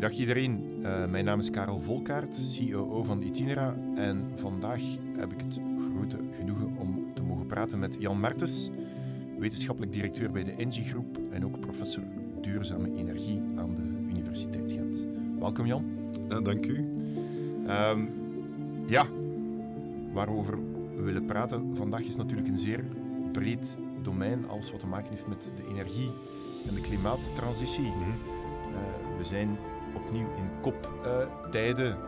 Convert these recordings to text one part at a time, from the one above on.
Goeiedag iedereen, uh, mijn naam is Karel Volkaert, COO van Itinera en vandaag heb ik het grote genoegen om te mogen praten met Jan Mertens, wetenschappelijk directeur bij de Engie Groep en ook professor duurzame energie aan de Universiteit Gent. Welkom Jan. Ja, dank u. Um, ja, waarover we willen praten vandaag is natuurlijk een zeer breed domein, alles wat te maken heeft met de energie en de klimaattransitie. Mm -hmm. uh, we zijn opnieuw in koptijden.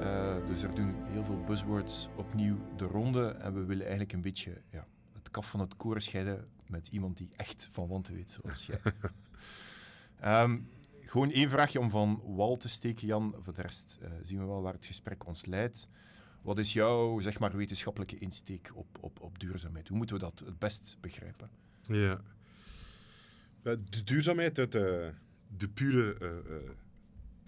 Uh, dus er doen heel veel buzzwords opnieuw de ronde. En we willen eigenlijk een beetje ja, het kaf van het koren scheiden met iemand die echt van wanten weet, zoals jij. um, gewoon één vraagje om van wal te steken, Jan. Voor de rest uh, zien we wel waar het gesprek ons leidt. Wat is jouw zeg maar, wetenschappelijke insteek op, op, op duurzaamheid? Hoe moeten we dat het best begrijpen? Ja. De duurzaamheid uit de, de pure, uh, uh,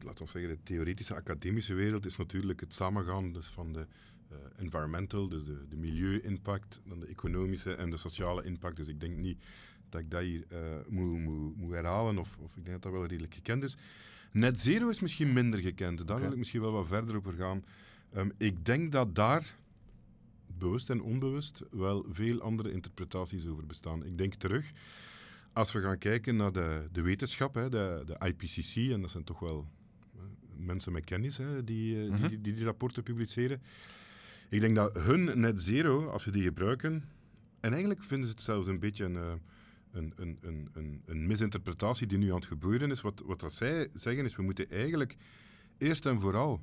laten we zeggen, de theoretische academische wereld is natuurlijk het samengaan dus van de uh, environmental, dus de, de milieu-impact, dan de economische en de sociale impact. Dus ik denk niet dat ik dat hier moet, moet, moet herhalen, of, of ik denk dat dat wel redelijk gekend is. Net zero is misschien minder gekend, daar okay. wil ik misschien wel wat verder over gaan. Um, ik denk dat daar, bewust en onbewust, wel veel andere interpretaties over bestaan. Ik denk terug, als we gaan kijken naar de, de wetenschap, hè, de, de IPCC, en dat zijn toch wel mensen met kennis hè, die, mm -hmm. die, die, die rapporten publiceren. Ik denk dat hun net zero, als we die gebruiken, en eigenlijk vinden ze het zelfs een beetje een, een, een, een, een, een misinterpretatie die nu aan het gebeuren is. Wat, wat dat zij zeggen is, we moeten eigenlijk eerst en vooral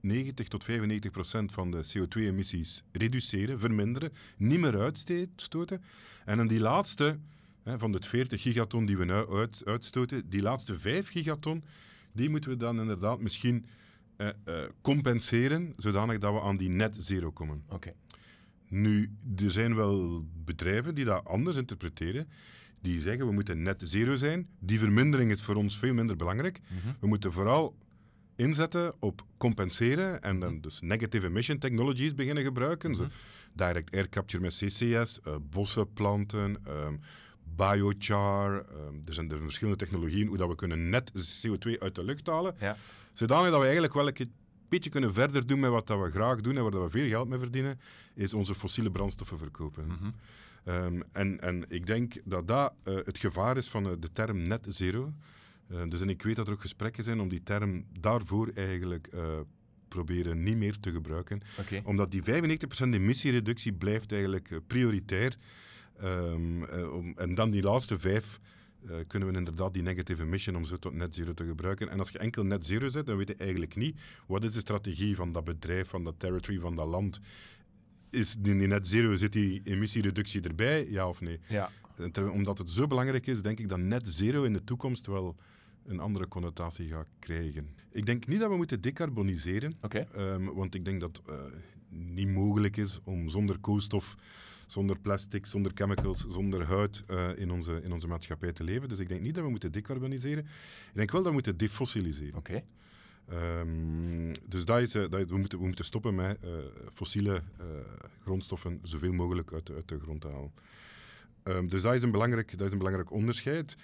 90 tot 95 procent van de CO2-emissies reduceren, verminderen, niet meer uitstoten. En dan die laatste, hè, van de 40 gigaton die we nu uit, uitstoten, die laatste 5 gigaton, die moeten we dan inderdaad misschien uh, uh, compenseren, zodanig dat we aan die net zero komen. Oké. Okay. Nu, er zijn wel bedrijven die dat anders interpreteren. Die zeggen we moeten net zero zijn. Die vermindering is voor ons veel minder belangrijk. Mm -hmm. We moeten vooral inzetten op compenseren en dan dus negative emission technologies beginnen gebruiken. Mm -hmm. zo direct air capture met CCS, uh, bossen planten, um, biochar. Um, er zijn er verschillende technologieën hoe dat we kunnen net CO2 uit de lucht halen. Ja. Zodanig dat we eigenlijk wel een beetje kunnen verder doen met wat dat we graag doen en waar we veel geld mee verdienen, is onze fossiele brandstoffen verkopen. Mm -hmm. um, en, en ik denk dat dat uh, het gevaar is van uh, de term net zero. Uh, dus en ik weet dat er ook gesprekken zijn om die term daarvoor eigenlijk uh, proberen niet meer te gebruiken. Okay. Omdat die 95% emissiereductie blijft eigenlijk prioritair. Um, um, en dan die laatste vijf kunnen we inderdaad die negative emission om zo tot net zero te gebruiken. En als je enkel net zero zet, dan weet je eigenlijk niet wat is de strategie van dat bedrijf, van dat territory, van dat land. Is in die net zero, zit die emissiereductie erbij, ja of nee? Ja. Omdat het zo belangrijk is, denk ik dat net zero in de toekomst wel een andere connotatie gaat krijgen. Ik denk niet dat we moeten decarboniseren, okay. um, want ik denk dat het uh, niet mogelijk is om zonder koolstof, zonder plastic, zonder chemicals, zonder huid uh, in, onze, in onze maatschappij te leven. Dus ik denk niet dat we moeten decarboniseren. Ik denk wel dat we moeten defossiliseren. Okay. Um, dus dat is, uh, dat is, we, moeten, we moeten stoppen met fossiele grondstoffen zoveel mogelijk uit, uit de grond te halen. Um, dus dat is, een belangrijk, dat is een belangrijk onderscheid.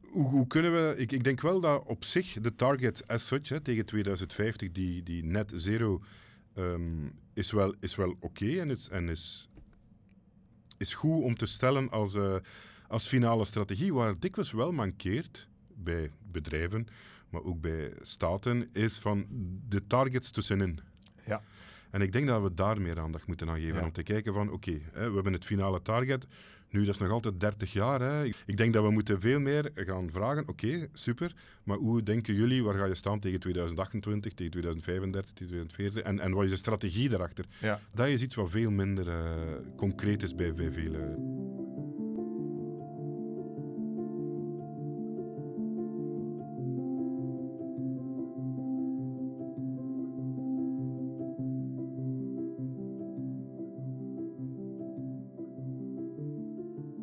Hoe, hoe, kunnen we... Ik, ik, denk wel dat op zich de target as such, hè, tegen 2050, die, die net zero, um, is wel, is wel oké okay en, is, en is, is goed om te stellen als, uh, als finale strategie. Waar het dikwijls wel mankeert bij bedrijven, maar ook bij staten, is van de targets tussenin. Ja. En ik denk dat we daar meer aandacht moeten aan geven. Ja. Om te kijken van, oké, okay, we hebben het finale target. Nu, dat is nog altijd 30 jaar. Hè. Ik denk dat we moeten veel meer gaan vragen. Oké, okay, super. Maar hoe denken jullie, waar ga je staan tegen 2028, tegen 2035, tegen 2040? En, en wat is de strategie daarachter? Ja. Dat is iets wat veel minder uh, concreet is bij, bij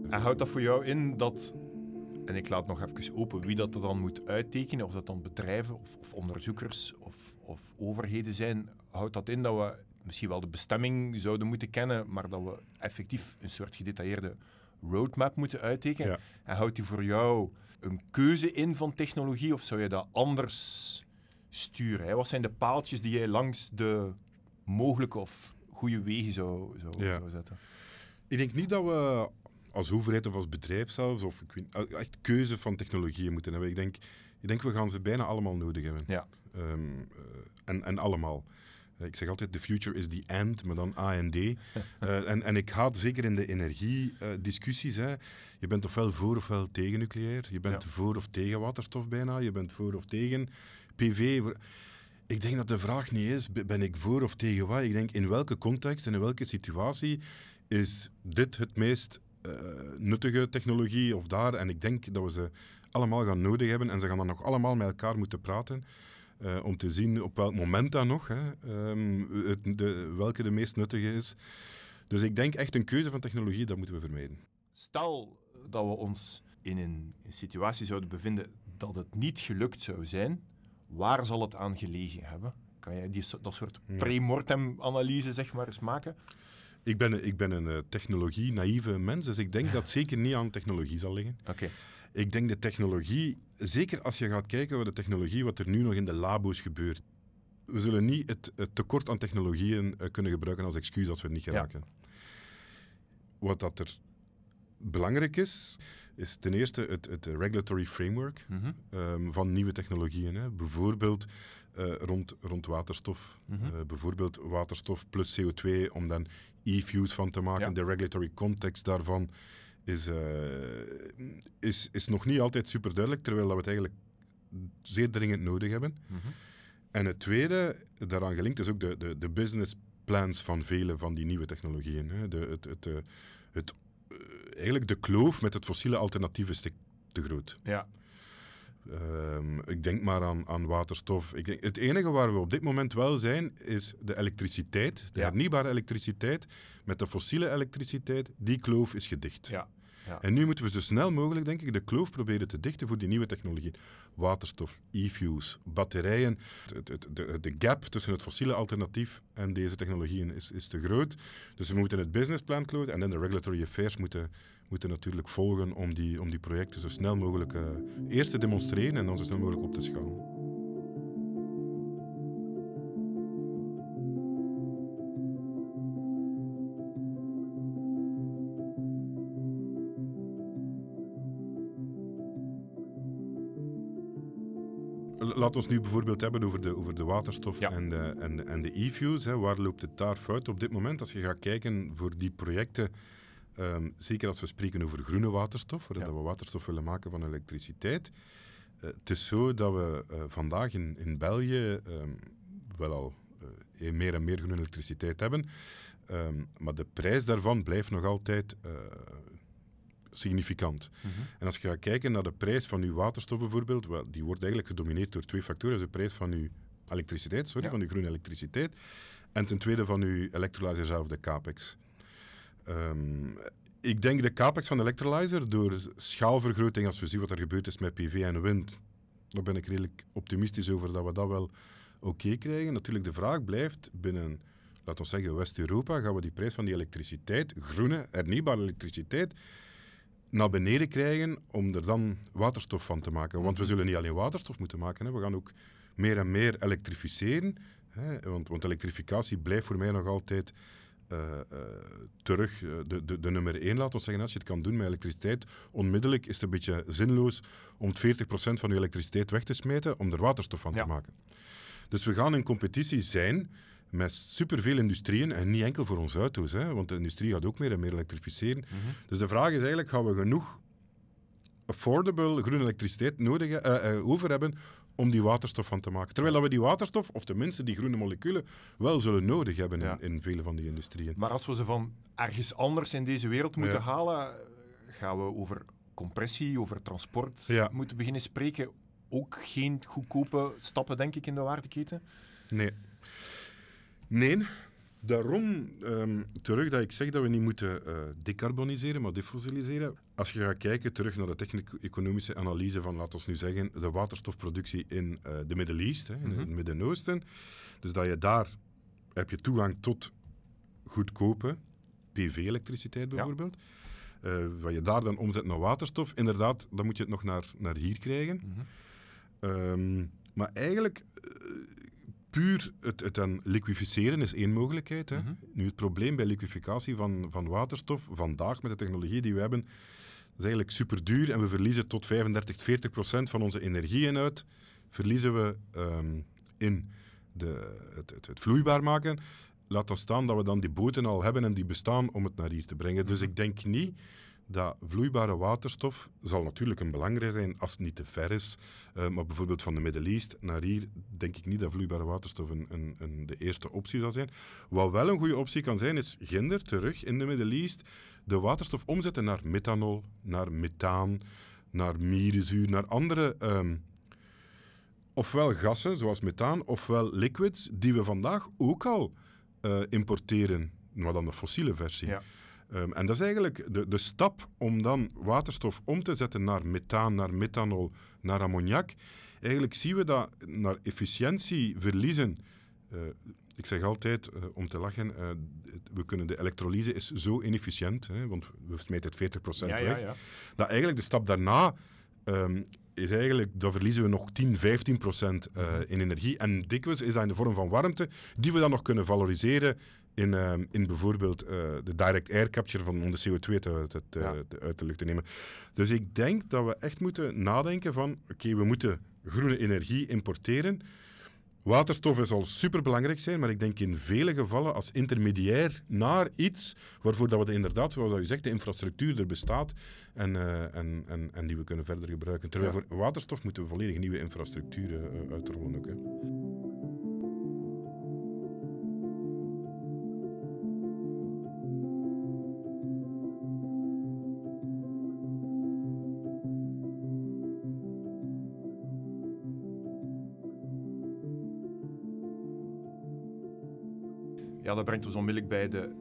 En houdt dat voor jou in dat, en ik laat nog even open wie dat er dan moet uittekenen, of dat dan bedrijven of, of onderzoekers of, of, overheden zijn, houdt dat in dat we misschien wel de bestemming zouden moeten kennen, maar dat we effectief een soort gedetailleerde roadmap moeten uittekenen. Ja. En houdt die voor jou een keuze in van technologie of zou je dat anders sturen? Hè? Wat zijn de paaltjes die jij langs de mogelijke of goede wegen zou, zou, Ja. zou zetten? Ik denk niet dat we als overheid of als bedrijf zelfs, of ik weet, eh, echt keuze van technologieën moeten hebben. Ik denk, ik denk we gaan ze bijna allemaal nodig hebben. Ja. Ehm, eh, en, en allemaal. Eh, Ik zeg altijd, the future is the end, maar dan A en D. En, en ik haat zeker in de energiediscussies. hè je bent ofwel voor ofwel tegen nucleair. Je bent Ja. voor of tegen waterstof bijna. Je bent voor of tegen PV. Voor- Ik denk dat de vraag niet is, ben ik voor of tegen wat? Ik denk, in welke context en in welke situatie is dit het meest eh, nuttige technologie of daar? En ik denk dat we ze allemaal gaan nodig hebben en ze gaan dan nog allemaal met elkaar moeten praten. eh, om te zien op welk moment dan nog, hè, ehm, het, de, welke de meest nuttige is. Dus ik denk echt een keuze van technologie, dat moeten we vermijden. Stel dat we ons in een, situatie zouden bevinden dat het niet gelukt zou zijn, waar zal het aan gelegen hebben? Kan jij die, dat soort pre-mortem-analyse zeg maar eens maken? Ik ben, ik ben een eh, technologie-naïeve mens, dus ik denk dat het zeker niet aan technologie zal liggen. Oké. Ik denk de technologie, zeker als je gaat kijken naar de technologie, wat er nu nog in de labo's gebeurt. We zullen niet het, het tekort aan technologieën eh, kunnen gebruiken als excuus als we het niet geraken. Wat dat er belangrijk is, is ten eerste het, het regulatory framework Mhm. ehm, van nieuwe technologieën. Hè. Bijvoorbeeld eh, rond, rond waterstof. Mhm. Eh, bijvoorbeeld waterstof plus CO2, om dan e-fuels van te maken. Ja. De regulatory context daarvan is, eh, is, is nog niet altijd super duidelijk, terwijl dat we het eigenlijk zeer dringend nodig hebben. Mhm. En het tweede, daaraan gelinkt, is ook de, de, de business plans van vele van die nieuwe technologieën. Hè. De, het, het, het, eigenlijk de kloof met het fossiele alternatief is te, te groot. Ja. Ehm, ik denk maar aan, aan waterstof. Ik denk, het enige waar we op dit moment wel zijn, is de elektriciteit, de Ja. hernieuwbare elektriciteit. Met de fossiele elektriciteit, die kloof is gedicht. Ja. En nu moeten we zo snel mogelijk, denk ik, de kloof proberen te dichten voor die nieuwe technologieën. Waterstof, e-fuels, batterijen. Het- de, de gap tussen het fossiele alternatief en deze technologieën is, is te groot. Dus we moeten het businessplan closen en dan de regulatory affairs moeten, moeten natuurlijk volgen om die, om die projecten zo snel mogelijk eh, eerst te demonstreren en dan zo snel mogelijk op te schalen. Laat ons nu bijvoorbeeld hebben over de, over de waterstof Ja. en de, en, de- en de e-fuels. Waar loopt het daar fout op dit moment? Als je gaat kijken voor die projecten, ehm, zeker als we spreken over groene waterstof, Ja. dat we waterstof willen maken van elektriciteit. eh, het is zo dat we eh, vandaag in, in België ehm, wel al eh, meer en meer groene elektriciteit hebben. Ehm, maar de prijs daarvan blijft nog altijd significant. Mhm. En als je gaat kijken naar de prijs van uw waterstof bijvoorbeeld, wel, die wordt eigenlijk gedomineerd door twee factoren. Is de prijs van uw elektriciteit, sorry, Ja. van uw groene elektriciteit. En ten tweede van uw electrolyzer zelf, de capex. Ehm, ik denk de capex van de electrolyzer, door schaalvergroting, als we zien wat er gebeurd is met PV en wind, daar ben ik redelijk optimistisch over dat we dat wel oké krijgen. Natuurlijk, de vraag blijft binnen, laten we zeggen, West-Europa, gaan we die prijs van die elektriciteit, groene, hernieuwbare elektriciteit, naar beneden krijgen om er dan waterstof van te maken. Want we zullen niet alleen waterstof moeten maken, hè. we gaan ook meer en meer elektrificeren. Hè. Want, want elektrificatie blijft voor mij nog altijd eh, eh, terug eh, de, de, de nummer één, laten we zeggen. Als je het kan doen met elektriciteit, onmiddellijk is het een beetje zinloos om het 40% van je elektriciteit weg te smeten om er waterstof van Ja. te maken. Dus we gaan in competitie zijn met superveel industrieën en niet enkel voor onze auto's, hè, want de industrie gaat ook meer en meer elektrificeren. Mhm. Dus de vraag is eigenlijk, gaan we genoeg affordable groene elektriciteit nodig, eh, eh, over hebben om die waterstof van te maken? Terwijl dat we die waterstof, of tenminste die groene moleculen, wel zullen nodig hebben Ja. in, in vele van die industrieën. Maar als we ze van ergens anders in deze wereld moeten Ja. halen, gaan we over compressie, over transport Ja. moeten beginnen spreken. Ook geen goedkope stappen, denk ik, in de waardeketen. Nee. Nee. Daarom ehm, terug dat ik zeg dat we niet moeten eh, decarboniseren, maar defossiliseren. Als je gaat kijken terug naar de technico-economische analyse van, laten we nu zeggen, de waterstofproductie in eh, de Middle East, hè, in Mhm. het Midden-Oosten. Dus dat je daar heb je toegang tot goedkope PV-elektriciteit bijvoorbeeld. Uh, wat je daar dan omzet naar waterstof, inderdaad, dan moet je het nog naar, naar hier krijgen. Mhm. Ehm, maar eigenlijk, eh, puur het, het dan liquificeren is één mogelijkheid. Hè. Mhm. Nu, het probleem bij liquificatie van, van waterstof vandaag met de technologie die we hebben, is eigenlijk super duur en we verliezen tot 35, 40 procent van onze energieinhoud verliezen we ehm, in de, het, het, het vloeibaar maken. Laat dan staan dat we dan die boten al hebben en die bestaan om het naar hier te brengen. Dus Mhm. ik denk niet dat vloeibare waterstof zal natuurlijk een belangrijk zijn als het niet te ver is. Eh, maar bijvoorbeeld van de Middle East naar hier denk ik niet dat vloeibare waterstof een, een, een, de eerste optie zal zijn. Wat wel een goede optie kan zijn, is ginder terug in de Middle East de waterstof omzetten naar methanol, naar methaan, naar mierenzuur, naar andere ehm, ofwel gassen zoals methaan, ofwel liquids die we vandaag ook al eh, importeren, maar dan de fossiele versie. Ja. Ehm, en dat is eigenlijk de, de stap om dan waterstof om te zetten naar methaan, naar methanol, naar ammoniak. Eigenlijk zien we dat naar efficiëntie verliezen. Eh, ik zeg altijd, eh, om te lachen, eh, we kunnen de elektrolyse is zo inefficiënt, hè, want we smijten het 40% Ja, weg ja, ja. dat eigenlijk de stap daarna ehm, is eigenlijk, dan verliezen we nog 10, 15 procent in energie. En dikwijls is dat in de vorm van warmte, die we dan nog kunnen valoriseren in, ehm, in bijvoorbeeld eh, de direct air capture van om de CO2 te, te, te- Ja. te- uit de lucht te nemen. Dus ik denk dat we echt moeten nadenken van, oké, we moeten groene energie importeren. Waterstof zal superbelangrijk zijn, maar ik denk in vele gevallen als intermediair naar iets waarvoor dat we de, inderdaad, zoals u zegt, de infrastructuur er bestaat en, eh, en, en, en die we kunnen verder gebruiken. Terwijl Ja. voor waterstof moeten we volledig nieuwe infrastructuur eh, uitrollen ook. Hè. Dat brengt ons onmiddellijk bij de,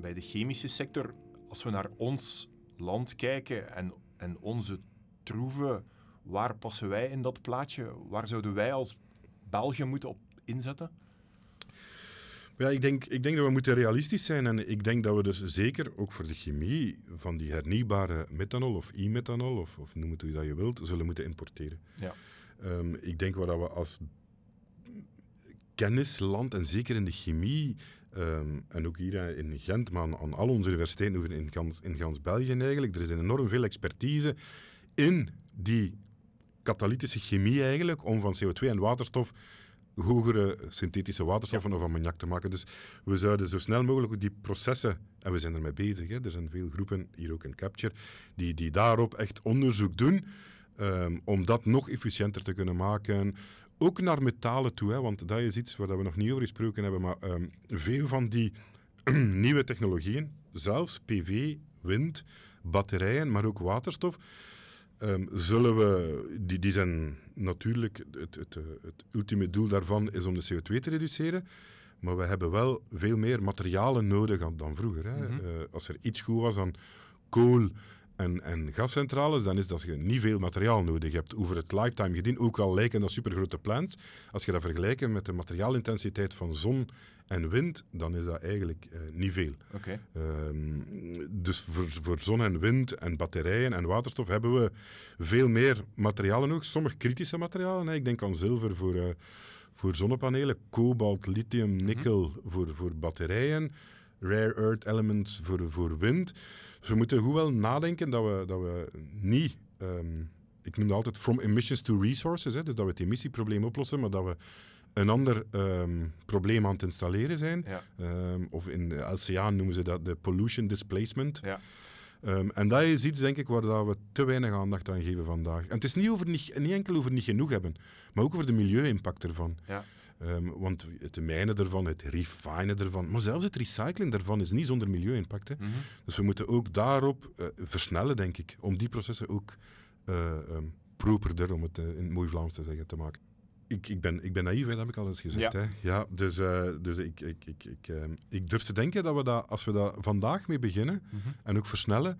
bij de chemische sector. Als we naar ons land kijken en, en onze troeven, waar passen wij in dat plaatje? Waar zouden wij als België moeten op inzetten? Ja, ik denk, ik denk dat we moeten realistisch zijn en ik denk dat we dus zeker ook voor de chemie van die hernieuwbare methanol of e-methanol, of, of noem het hoe dat je wilt, zullen moeten importeren. Ja. Ehm, ik denk wat dat we als kennisland en zeker in de chemie ehm, en ook hier eh, in Gent, maar aan, aan al onze universiteiten in gans, in gans België eigenlijk, er is enorm veel expertise in die katalytische chemie eigenlijk om van CO2 en waterstof hogere synthetische waterstoffen of ammoniak te maken. Dus we zouden zo snel mogelijk die processen, en we zijn ermee bezig, hè, er zijn veel groepen, hier ook in Capture, die, die daarop echt onderzoek doen, ehm, om dat nog efficiënter te kunnen maken. Ook naar metalen toe, hè, want dat is iets waar we nog niet over gesproken hebben, maar ehm, veel van die nieuwe technologieën, zelfs PV, wind, batterijen, maar ook waterstof, Ehm, zullen we, die, die zijn natuurlijk, het, het, eh, het ultieme doel daarvan is om de CO2 te reduceren. Maar we hebben wel veel meer materialen nodig dan, vroeger. Hè. Mhm. Eh, als er iets goed was aan kool en, en gascentrales, dan is dat je niet veel materiaal nodig hebt. Over het lifetime gezien, ook al lijken dat supergrote plants, als je dat vergelijkt met de materiaalintensiteit van zon en wind, dan is dat eigenlijk eh, niet veel. Ehm, dus voor, voor zon en wind en batterijen en waterstof hebben we veel meer materialen nodig. Sommige kritische materialen. Hè. Ik denk aan zilver voor, eh, voor zonnepanelen, kobalt, lithium, nikkel voor, voor batterijen, rare earth elements voor, voor wind. Dus we moeten goed wel nadenken dat we, dat we niet... ehm, ik noem dat altijd from emissions to resources. Hè, dus dat we het emissieprobleem oplossen, maar dat we een ander ehm, probleem aan het installeren zijn. Ja. Ehm, of in de LCA noemen ze dat de pollution displacement. Ja. En dat is iets, denk ik, waar dat we te weinig aandacht aan geven vandaag. En het is niet, over niet, niet enkel over niet genoeg hebben, maar ook over de milieu-impact ervan. Ja. Ehm, want het mijnen ervan, het refinen ervan, maar zelfs het recyclen daarvan is niet zonder milieu-impact. Hè. Mhm. Dus we moeten ook daarop eh, versnellen, denk ik, om die processen ook ehm, properder, om het eh, in het mooi Vlaams te zeggen, te maken. Ik, ik, ben, ik ben naïef, hè, dat heb ik al eens gezegd. Ja. Hè. Ja, dus dus ik, ik, ik, ik, ehm, ik durf te denken dat we dat, als we daar vandaag mee beginnen Mhm. en ook versnellen,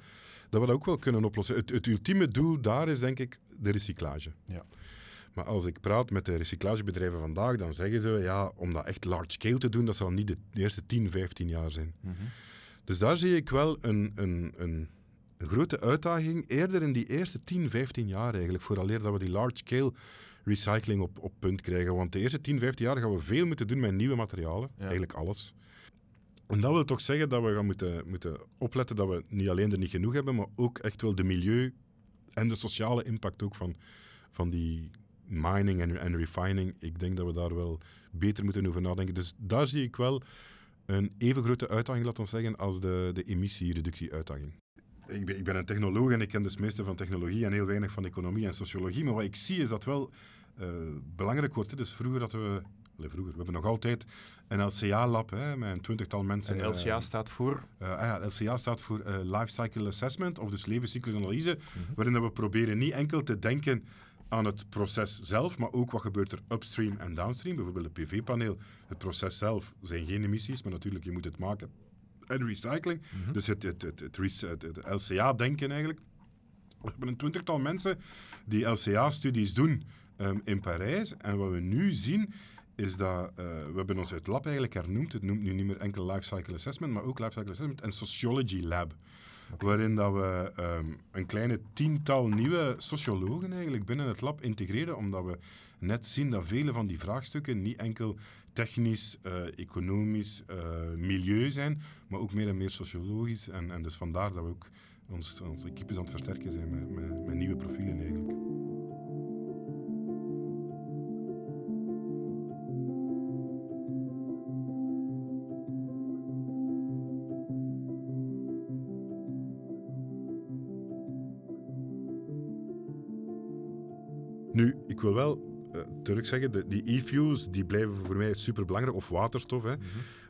dat we dat ook wel kunnen oplossen. Het, het ultieme doel daar is, denk ik, de recyclage. Ja. Maar als ik praat met de recyclagebedrijven vandaag, dan zeggen ze, ja, om dat echt large scale te doen, dat zal niet de eerste 10, 15 jaar zijn. Mhm. Dus daar zie ik wel een, een, een, een grote uitdaging, eerder in die eerste 10, 15 jaar eigenlijk, vooraleer dat we die large scale recycling op, op punt krijgen. Want de eerste 10, 15 jaar gaan we veel moeten doen met nieuwe materialen, Ja. eigenlijk alles. En dat wil toch zeggen dat we gaan moeten, moeten opletten dat we niet alleen er niet genoeg hebben, maar ook echt wel de milieu en de sociale impact ook van, van die mining en, en refining. Ik denk dat we daar wel beter moeten over nadenken. Dus daar zie ik wel een even grote uitdaging, laten we zeggen, als de, de emissiereductie-uitdaging. Ik ben, ik ben een technoloog en ik ken dus het meeste van technologie en heel weinig van economie en sociologie. Maar wat ik zie is dat wel eh, belangrijk wordt. Hè. Dus vroeger dat we... vroeger, we hebben nog altijd een LCA-lab hè, met een twintigtal mensen. En eh, LCA staat voor... eh, ah ja, LCA staat voor eh, Life Cycle Assessment, of dus levenscyclusanalyse, waarin dat we proberen niet enkel te denken aan het proces zelf, maar ook wat gebeurt er upstream en downstream. Bijvoorbeeld het PV-paneel, het proces zelf zijn geen emissies, maar natuurlijk, je moet het maken. En recycling, dus het, het, het, het, rec- het- het LCA-denken eigenlijk. We hebben een twintigtal mensen die LCA-studies doen ehm, in Parijs. En wat we nu zien, is dat eh, we hebben ons het lab eigenlijk hernoemd. Het noemt nu niet meer enkel Life Cycle Assessment, maar ook Life Cycle Assessment en Sociology Lab. Waarin dat we ehm, een kleine tiental nieuwe sociologen eigenlijk binnen het lab integreren, omdat we net zien dat vele van die vraagstukken niet enkel technisch, eh, economisch, eh, milieu zijn, maar ook meer en meer sociologisch. En, en dus vandaar dat we ook ons, onze equipes aan het versterken zijn met, met, met nieuwe profielen eigenlijk. Ik wil wel eh, terug zeggen, de, die e-fuels die blijven voor mij superbelangrijk, of waterstof. Hè.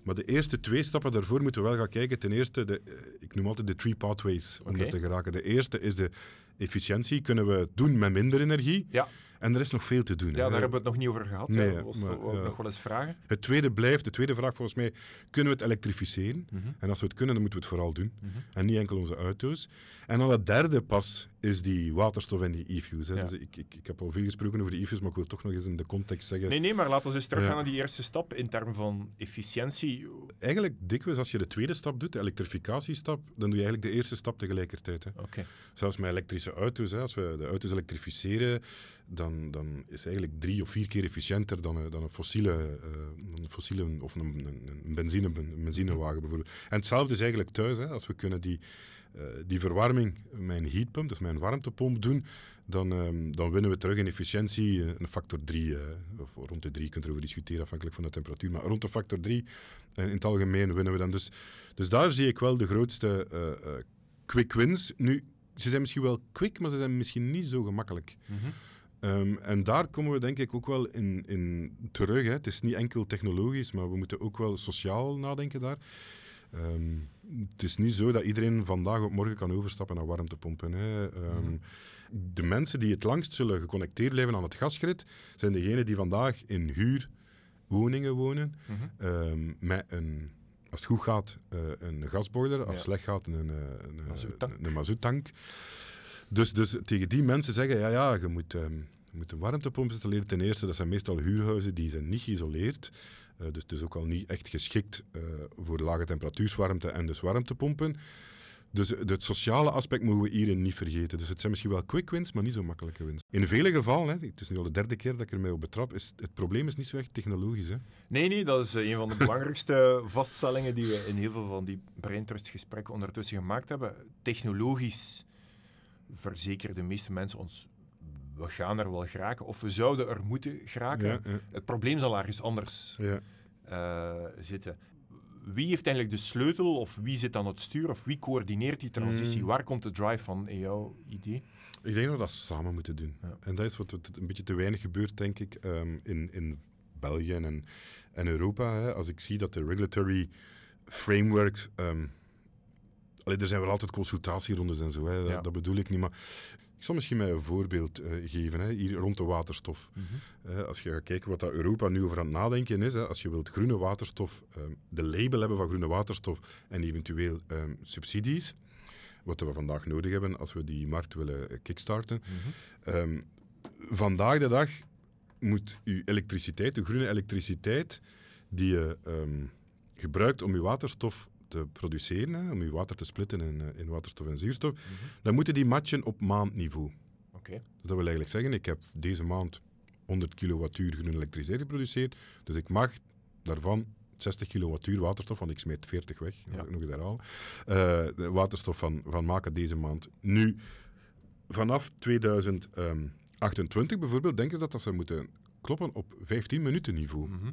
Maar de eerste twee stappen daarvoor moeten we wel gaan kijken. Ten eerste, de, eh, ik noem altijd de three pathways om Oké. er te geraken. De eerste is de efficiëntie. Kunnen we het doen met minder energie? Ja, En er is nog veel te doen. ja hè. daar hebben we het nog niet over gehad. Nee, ja. Dat was maar, ja. nog wel eens vragen. Het tweede blijft, de tweede vraag volgens mij, kunnen we het elektrificeren? Mhm. En als we het kunnen, dan moeten we het vooral doen. Mhm. En niet enkel onze auto's. En dan het derde pas is die waterstof en die e-fuels. Ja. Dus ik, ik, ik heb al veel gesproken over de e-fuels, maar ik wil toch nog eens in de context zeggen. Nee, nee, maar laten we eens teruggaan naar die eerste stap in termen van efficiëntie. Eigenlijk dikwijls als je de tweede stap doet, de elektrificatiestap, dan doe je eigenlijk de eerste stap tegelijkertijd. Hè. Oké. Zelfs met elektrische auto's, hè, als we de auto's elektrificeren, dan, dan is eigenlijk drie of vier keer efficiënter dan een, dan een fossiele, eh, een fossiele of een, een, een benzine, een benzinewagen bijvoorbeeld. En hetzelfde is eigenlijk thuis. Hè, als we kunnen die, eh, die verwarming een heatpump, dus een warmtepomp doen, dan, ehm, dan winnen we terug in efficiëntie eh, een factor 3. of rond de 3, je kunt erover discussiëren afhankelijk van de temperatuur, maar rond de factor 3 in het algemeen winnen we dan. Dus, dus daar zie ik wel de grootste eh, eh, quick wins. Nu, ze zijn misschien wel quick, maar ze zijn misschien niet zo gemakkelijk. Mhm. Ehm, en daar komen we denk ik ook wel in, in terug. Hè. Het is niet enkel technologisch, maar we moeten ook wel sociaal nadenken daar. Ehm, het is niet zo dat iedereen vandaag op morgen kan overstappen naar warmtepompen. Hè. Ehm, Mhm. De mensen die het langst zullen geconnecteerd blijven aan het gasgrid, zijn degenen die vandaag in huurwoningen wonen, Mhm. ehm, met een, als het goed gaat, eh, een gasboiler, als het Ja. slecht gaat, een, een, een, een mazouttank. Dus, dus tegen die mensen zeggen, ja, ja, je moet, je moet een warmtepomp installeren. Ten eerste, dat zijn meestal huurhuizen, die zijn niet geïsoleerd. Eh, dus het is ook al niet echt geschikt eh, voor lage temperatuurswarmte en dus warmtepompen. Dus het sociale aspect mogen we hierin niet vergeten. Dus het zijn misschien wel quick wins, maar niet zo makkelijke wins. In vele gevallen, hè, het is nu al de derde keer dat ik er mij op betrap, is het probleem is niet zo echt technologisch. Hè. Nee, nee, dat is eh, een van de belangrijkste vaststellingen die we in heel veel van die braintrust-gesprekken ondertussen gemaakt hebben. Technologisch verzekeren de meeste mensen ons, we gaan er wel geraken, of we zouden er moeten geraken. Ja, ja, Het probleem zal ergens anders ja. eh, zitten. Wie heeft eigenlijk de sleutel, of wie zit aan het stuur, of wie coördineert die transitie? Mm. Waar komt de drive van in jouw idee? Ik denk dat we dat samen moeten doen. Ja. En dat is wat een beetje te weinig gebeurt, denk ik, ehm, in, in België en, en Europa. Hè. Als ik zie dat de regulatory frameworks. allee, er zijn wel altijd consultatierondes en zo, hè. Dat, Ja. dat bedoel ik niet. Maar ik zal misschien mij een voorbeeld eh, geven, hè, hier rond de waterstof. Eh, als je gaat kijken wat dat Europa nu over aan het nadenken is, hè, als je wilt groene waterstof, ehm, de label hebben van groene waterstof en eventueel ehm, subsidies, wat we vandaag nodig hebben als we die markt willen eh, kickstarten. Mhm. Ehm, vandaag de dag moet je elektriciteit, de groene elektriciteit, die je gebruikt om je waterstof te produceren, hè, om je water te splitten in, eh, in waterstof en zuurstof, dan moeten die matchen op maandniveau. Oké. Dus dat wil eigenlijk zeggen, ik heb deze maand 100 kilowattuur groene elektriciteit geproduceerd, dus ik mag daarvan 60 kilowattuur waterstof, want ik smeet 40 weg, Ja. ik nog eens herhalen, eh, de waterstof van, van maken deze maand. Nu, vanaf 2028 bijvoorbeeld, denken ze dat, dat ze moeten kloppen op 15 minuten niveau. Mhm.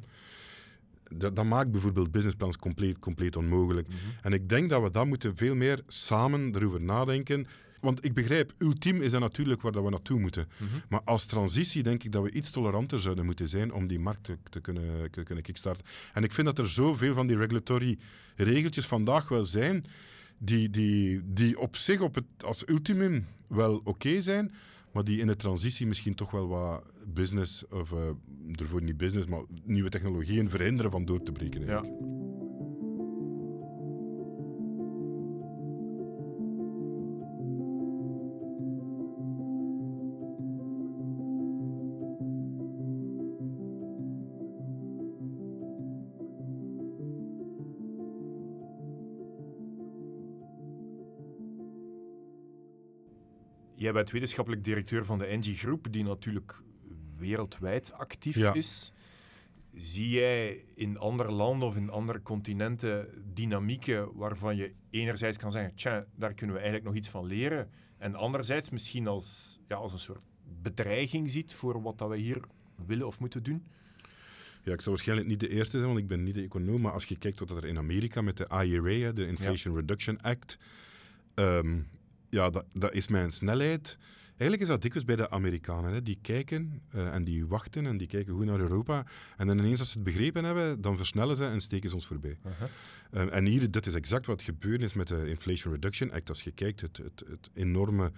Dat, dat maakt bijvoorbeeld businessplans compleet, compleet onmogelijk. En ik denk dat we daar moeten veel meer samen erover nadenken. Want ik begrijp, ultiem is dat natuurlijk waar dat we naartoe moeten. Maar als transitie denk ik dat we iets toleranter zouden moeten zijn om die markt te, te kunnen, te kunnen kickstarten. En ik vind dat er zoveel van die regulatory regeltjes vandaag wel zijn, die, die, die op zich op het, als ultimum wel oké zijn, maar die in de transitie misschien toch wel wat business, of eh, ervoor niet business, maar nieuwe technologieën verhinderen van door te breken. Ja. Jij bent wetenschappelijk directeur van de Engie Groep, die natuurlijk wereldwijd actief Ja. is. Zie jij in andere landen of in andere continenten dynamieken waarvan je enerzijds kan zeggen, tja, daar kunnen we eigenlijk nog iets van leren, en anderzijds misschien als, ja, als een soort bedreiging ziet voor wat dat wij hier willen of moeten doen? Ja, ik zou waarschijnlijk niet de eerste zijn, want ik ben niet de econoom. Maar als je kijkt wat er in Amerika met de IRA, de Inflation Reduction Act, ehm, ja, dat, dat is mijn snelheid. Eigenlijk is dat dikwijls bij de Amerikanen. Hè. Die kijken eh, en die wachten en die kijken goed naar Europa. En dan ineens als ze het begrepen hebben, dan versnellen ze en steken ze ons voorbij. Eh, en hier, dit is exact wat gebeurd is met de Inflation Reduction Act. Als je kijkt, het, het, het enorme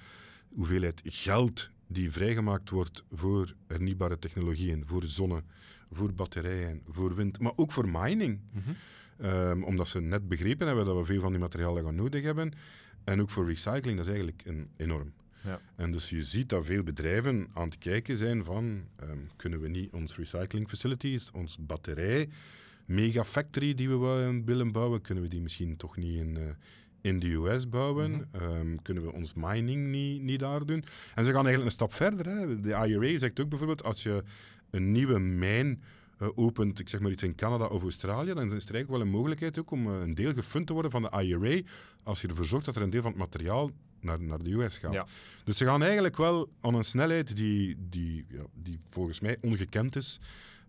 hoeveelheid geld die vrijgemaakt wordt voor hernieuwbare technologieën, voor zonne, voor batterijen, voor wind, maar ook voor mining. Ehm, omdat ze net begrepen hebben dat we veel van die materialen gaan nodig hebben. En ook voor recycling, dat is eigenlijk een, enorm. Ja. En dus je ziet dat veel bedrijven aan het kijken zijn van, ehm, kunnen we niet ons recycling facilities, ons batterij, megafactory die we willen bouwen, kunnen we die misschien toch niet in, eh, in de US bouwen? Ehm, kunnen we ons mining niet, niet daar doen? En ze gaan eigenlijk een stap verder. Hè. De IRA zegt ook bijvoorbeeld, als je een nieuwe mijn eh, opent, ik zeg maar iets in Canada of Australië, dan is er eigenlijk wel een mogelijkheid ook om eh, een deel gefund te worden van de IRA, als je ervoor zorgt dat er een deel van het materiaal naar, naar de US gaat. Ja. Dus ze gaan eigenlijk wel aan een snelheid die, die, ja, die volgens mij ongekend is.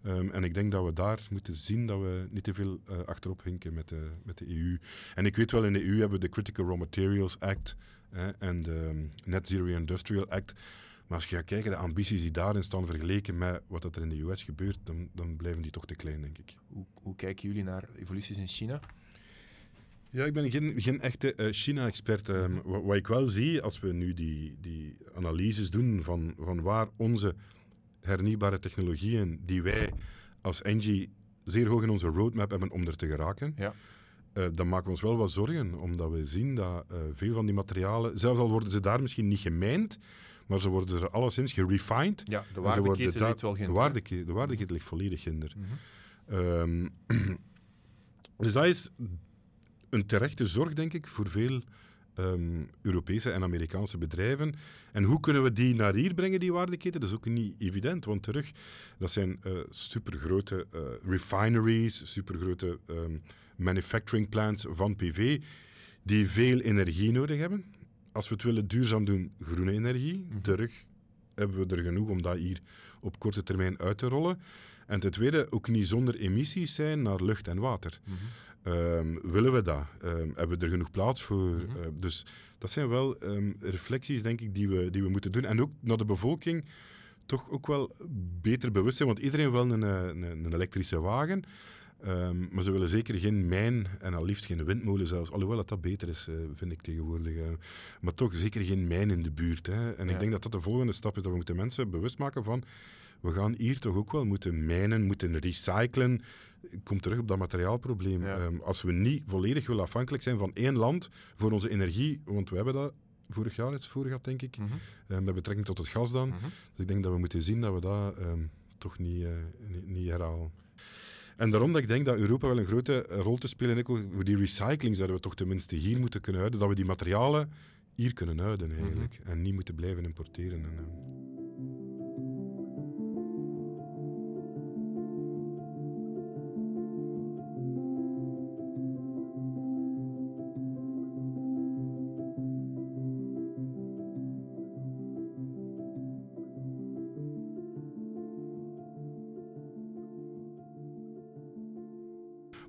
Ehm, en ik denk dat we daar moeten zien dat we niet te veel eh, achterop hinken met de, met de EU. En ik weet wel, in de EU hebben we de Critical Raw Materials Act en de ehm, Net Zero Industrial Act. Maar als je gaat kijken, de ambities die daarin staan vergeleken met wat dat er in de US gebeurt, dan, dan blijven die toch te klein, denk ik. Hoe, hoe kijken jullie naar evoluties in China? Ja, ik ben geen, geen echte eh, China-expert. Ehm, wa- wat, ik wel zie, als we nu die, die analyses doen van, van waar onze hernieuwbare technologieën, die wij als Engie zeer hoog in onze roadmap hebben om er te geraken, Ja. eh, dan maken we ons wel wat zorgen, omdat we zien dat eh, veel van die materialen, zelfs al worden ze daar misschien niet gemijnd, maar ze worden er alleszins gerefined. Ja, de waardeketen ligt wel geen. De waardeke- de waardeketen ligt volledig hinder. Mhm. Ehm, dus dat is een terechte zorg, denk ik, voor veel ehm, Europese en Amerikaanse bedrijven. En hoe kunnen we die naar hier brengen, die waardeketen? Dat is ook niet evident, want terug, dat zijn eh supergrote eh, refineries, supergrote ehm, manufacturing plants van PV, die veel energie nodig hebben. Als we het willen duurzaam doen, groene energie. Terug hebben we er genoeg om dat hier op korte termijn uit te rollen. En ten tweede, ook niet zonder emissies zijn naar lucht en water. Mhm. Ehm, willen we dat? Ehm, hebben we er genoeg plaats voor? Eh, dus dat zijn wel ehm, reflecties, denk ik, die we, die we moeten doen. En ook naar de bevolking toch ook wel beter bewust zijn. Want iedereen wil een, eh, een, een elektrische wagen. Ehm, maar ze willen zeker geen mijn en al liefst geen windmolen zelfs. Alhoewel dat dat beter is, eh, vind ik tegenwoordig. eh. maar toch zeker geen mijn in de buurt. Hè. En Ja. ik denk dat dat de volgende stap is. Dat we moeten mensen bewust maken van... We gaan hier toch ook wel moeten mijnen, moeten recyclen. Ik kom terug op dat materiaalprobleem. Ja. Ehm, als we niet volledig willen afhankelijk zijn van één land voor onze energie, want we hebben dat vorig jaar, het vorig jaar denk ik, eh, met betrekking tot het gas dan. Mhm. Dus ik denk dat we moeten zien dat we dat toch niet, eh, niet, niet herhalen. En daarom dat ik denk dat Europa wel een grote rol te spelen heeft. Voor die recycling zouden we toch tenminste hier moeten kunnen houden. Dat we die materialen hier kunnen houden eigenlijk. En niet moeten blijven importeren. En, eh.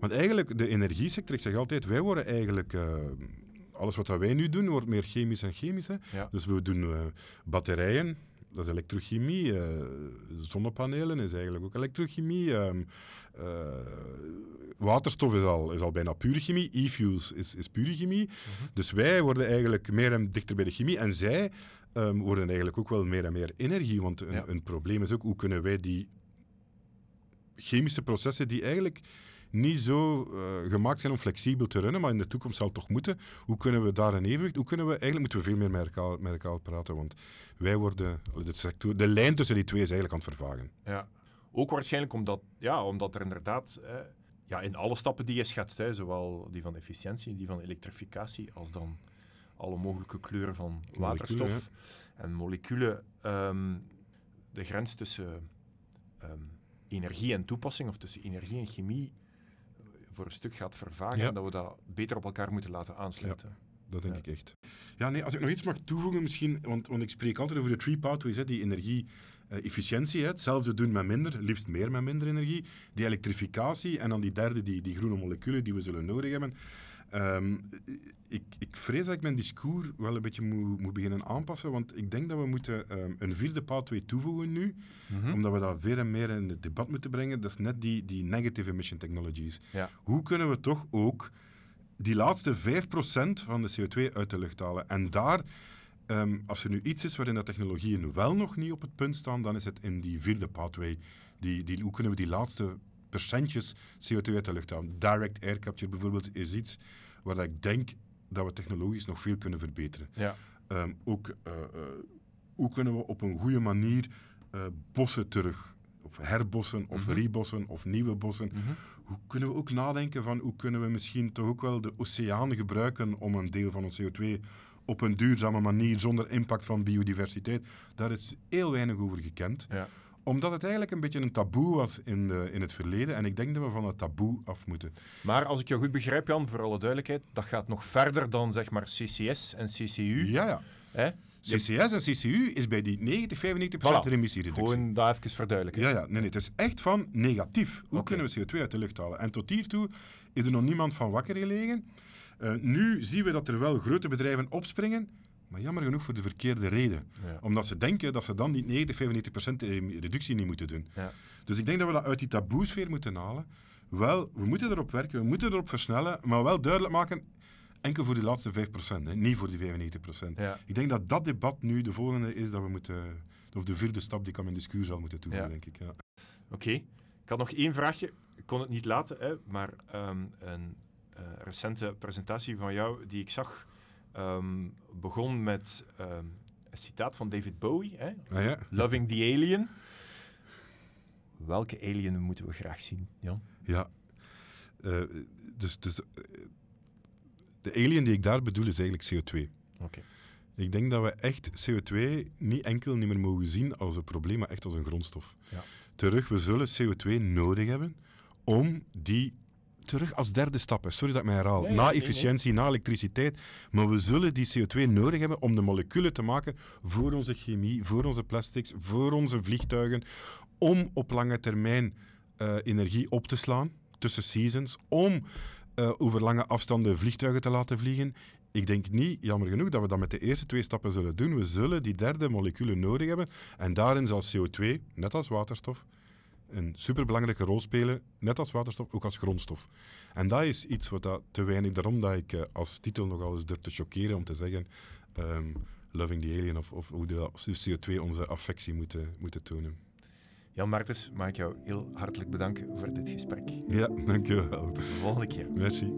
Want eigenlijk, de energiesector, ik zeg altijd, wij worden eigenlijk... eh, alles wat wij nu doen, wordt meer chemisch en chemisch. Hè. Ja. Dus we doen eh, batterijen, dat is elektrochemie. eh, zonnepanelen is eigenlijk ook elektrochemie. ehm, eh, waterstof is al, is al bijna pure chemie. E-fuels is, is pure chemie. Dus wij worden eigenlijk meer en dichter bij de chemie. En zij ehm, worden eigenlijk ook wel meer en meer energie. Want een, Ja. een probleem is ook, hoe kunnen wij die chemische processen die eigenlijk niet zo eh, gemaakt zijn om flexibel te runnen, maar in de toekomst zal het toch moeten. Hoe kunnen we daar een evenwicht? Hoe kunnen we, eigenlijk moeten we veel meer met elkaar, met elkaar praten, want wij worden, de, sector, de lijn tussen die twee is eigenlijk aan het vervagen. Ja. Ook waarschijnlijk omdat, ja, omdat er inderdaad eh, ja, in alle stappen die je schetst, hè, zowel die van efficiëntie, die van elektrificatie, als dan alle mogelijke kleuren van waterstof en moleculen, ehm, de grens tussen ehm, energie en toepassing, of tussen energie en chemie, voor een stuk gaat vervagen Ja. en dat we dat beter op elkaar moeten laten aansluiten. Dat denk Ja. ik echt. Ja, nee, als ik nog iets mag toevoegen, misschien, want, want ik spreek altijd over de three pathways, hè, die energie-efficiëntie, hè, hetzelfde doen met minder, liefst meer met minder energie, die elektrificatie en dan die derde, die, die groene moleculen die we zullen nodig hebben. Ehm, ik, ik vrees dat ik mijn discours wel een beetje moet, moet beginnen aanpassen, want ik denk dat we moeten ehm, een vierde pathway toevoegen nu, Mhm. omdat we dat veel en meer in het debat moeten brengen. Dat is net die, die negative emission technologies. Ja. Hoe kunnen we toch ook die laatste 5% van de CO2 uit de lucht halen? En daar, ehm, als er nu iets is waarin de technologieën wel nog niet op het punt staan, dan is het in die vierde pathway. Die, die, hoe kunnen we die laatste percentjes CO2 uit de lucht halen? Direct air capture bijvoorbeeld is iets waar dat ik denk dat we technologisch nog veel kunnen verbeteren. Ja. Ehm, ook eh, eh, hoe kunnen we op een goede manier eh, bossen terug, of herbossen, of Mhm. rebossen, of nieuwe bossen. Mhm. Hoe kunnen we ook nadenken van hoe kunnen we misschien toch ook wel de oceaan gebruiken om een deel van ons CO2 op een duurzame manier, zonder impact van biodiversiteit. Daar is heel weinig over gekend. Ja. Omdat het eigenlijk een beetje een taboe was in, de, in het verleden. En ik denk dat we van het taboe af moeten. Maar als ik jou goed begrijp, Jan, voor alle duidelijkheid, dat gaat nog verder dan zeg maar CCS en CCU. Ja, ja. Hè? CCS en CCU is bij die 90, 95 procent Voilà. emissiereductie. Gewoon dat even verduidelijken. Ja, ja, nee, nee, het is echt van negatief. Hoe kunnen we CO2 uit de lucht halen? En tot hiertoe is er nog niemand van wakker gelegen. Eh, nu zien we dat er wel grote bedrijven opspringen, maar jammer genoeg voor de verkeerde reden. Ja. Omdat ze denken dat ze dan die 90, 95 procent reductie niet moeten doen. Ja. Dus ik denk dat we dat uit die taboesfeer moeten halen. Wel, we moeten erop werken, we moeten erop versnellen, maar wel duidelijk maken, enkel voor die laatste 5 procent, niet voor die 95 procent. Ja. Ik denk dat dat debat nu de volgende is dat we moeten, of de vierde stap die ik aan mijn discours zal moeten toevoegen, denk ik. Ja. Oké. Ik had nog één vraagje. Ik kon het niet laten, hè, maar ehm, een eh, recente presentatie van jou die ik zag ehm, begon met ehm, een citaat van David Bowie, hè? Ah, ja. Loving the Alien. Welke alien moeten we graag zien, Jan? Ja. Eh, dus dus eh, de alien die ik daar bedoel is eigenlijk CO2. Oké. Ik denk dat we echt CO2 niet enkel niet meer mogen zien als een probleem, maar echt als een grondstof. Ja. Terug, we zullen CO2 nodig hebben om die terug als derde stap, sorry dat ik mij herhaal, na nee, efficiëntie, na elektriciteit, maar we zullen die CO2 nodig hebben om de moleculen te maken voor onze chemie, voor onze plastics, voor onze vliegtuigen, om op lange termijn eh, energie op te slaan tussen seasons, om eh, over lange afstanden vliegtuigen te laten vliegen. Ik denk niet, jammer genoeg, dat we dat met de eerste twee stappen zullen doen. We zullen die derde moleculen nodig hebben. En daarin zal CO2, net als waterstof, een superbelangrijke rol spelen, net als waterstof, ook als grondstof. En dat is iets wat dat te weinig, daarom dat ik eh, als titel nogal eens durf te chockeren om te zeggen ehm, Loving the Alien of, of hoe de CO2 onze affectie moeten, moeten tonen. Jan Martens, mag ik jou heel hartelijk bedanken voor dit gesprek. Ja, dankjewel. Tot de volgende keer. Merci.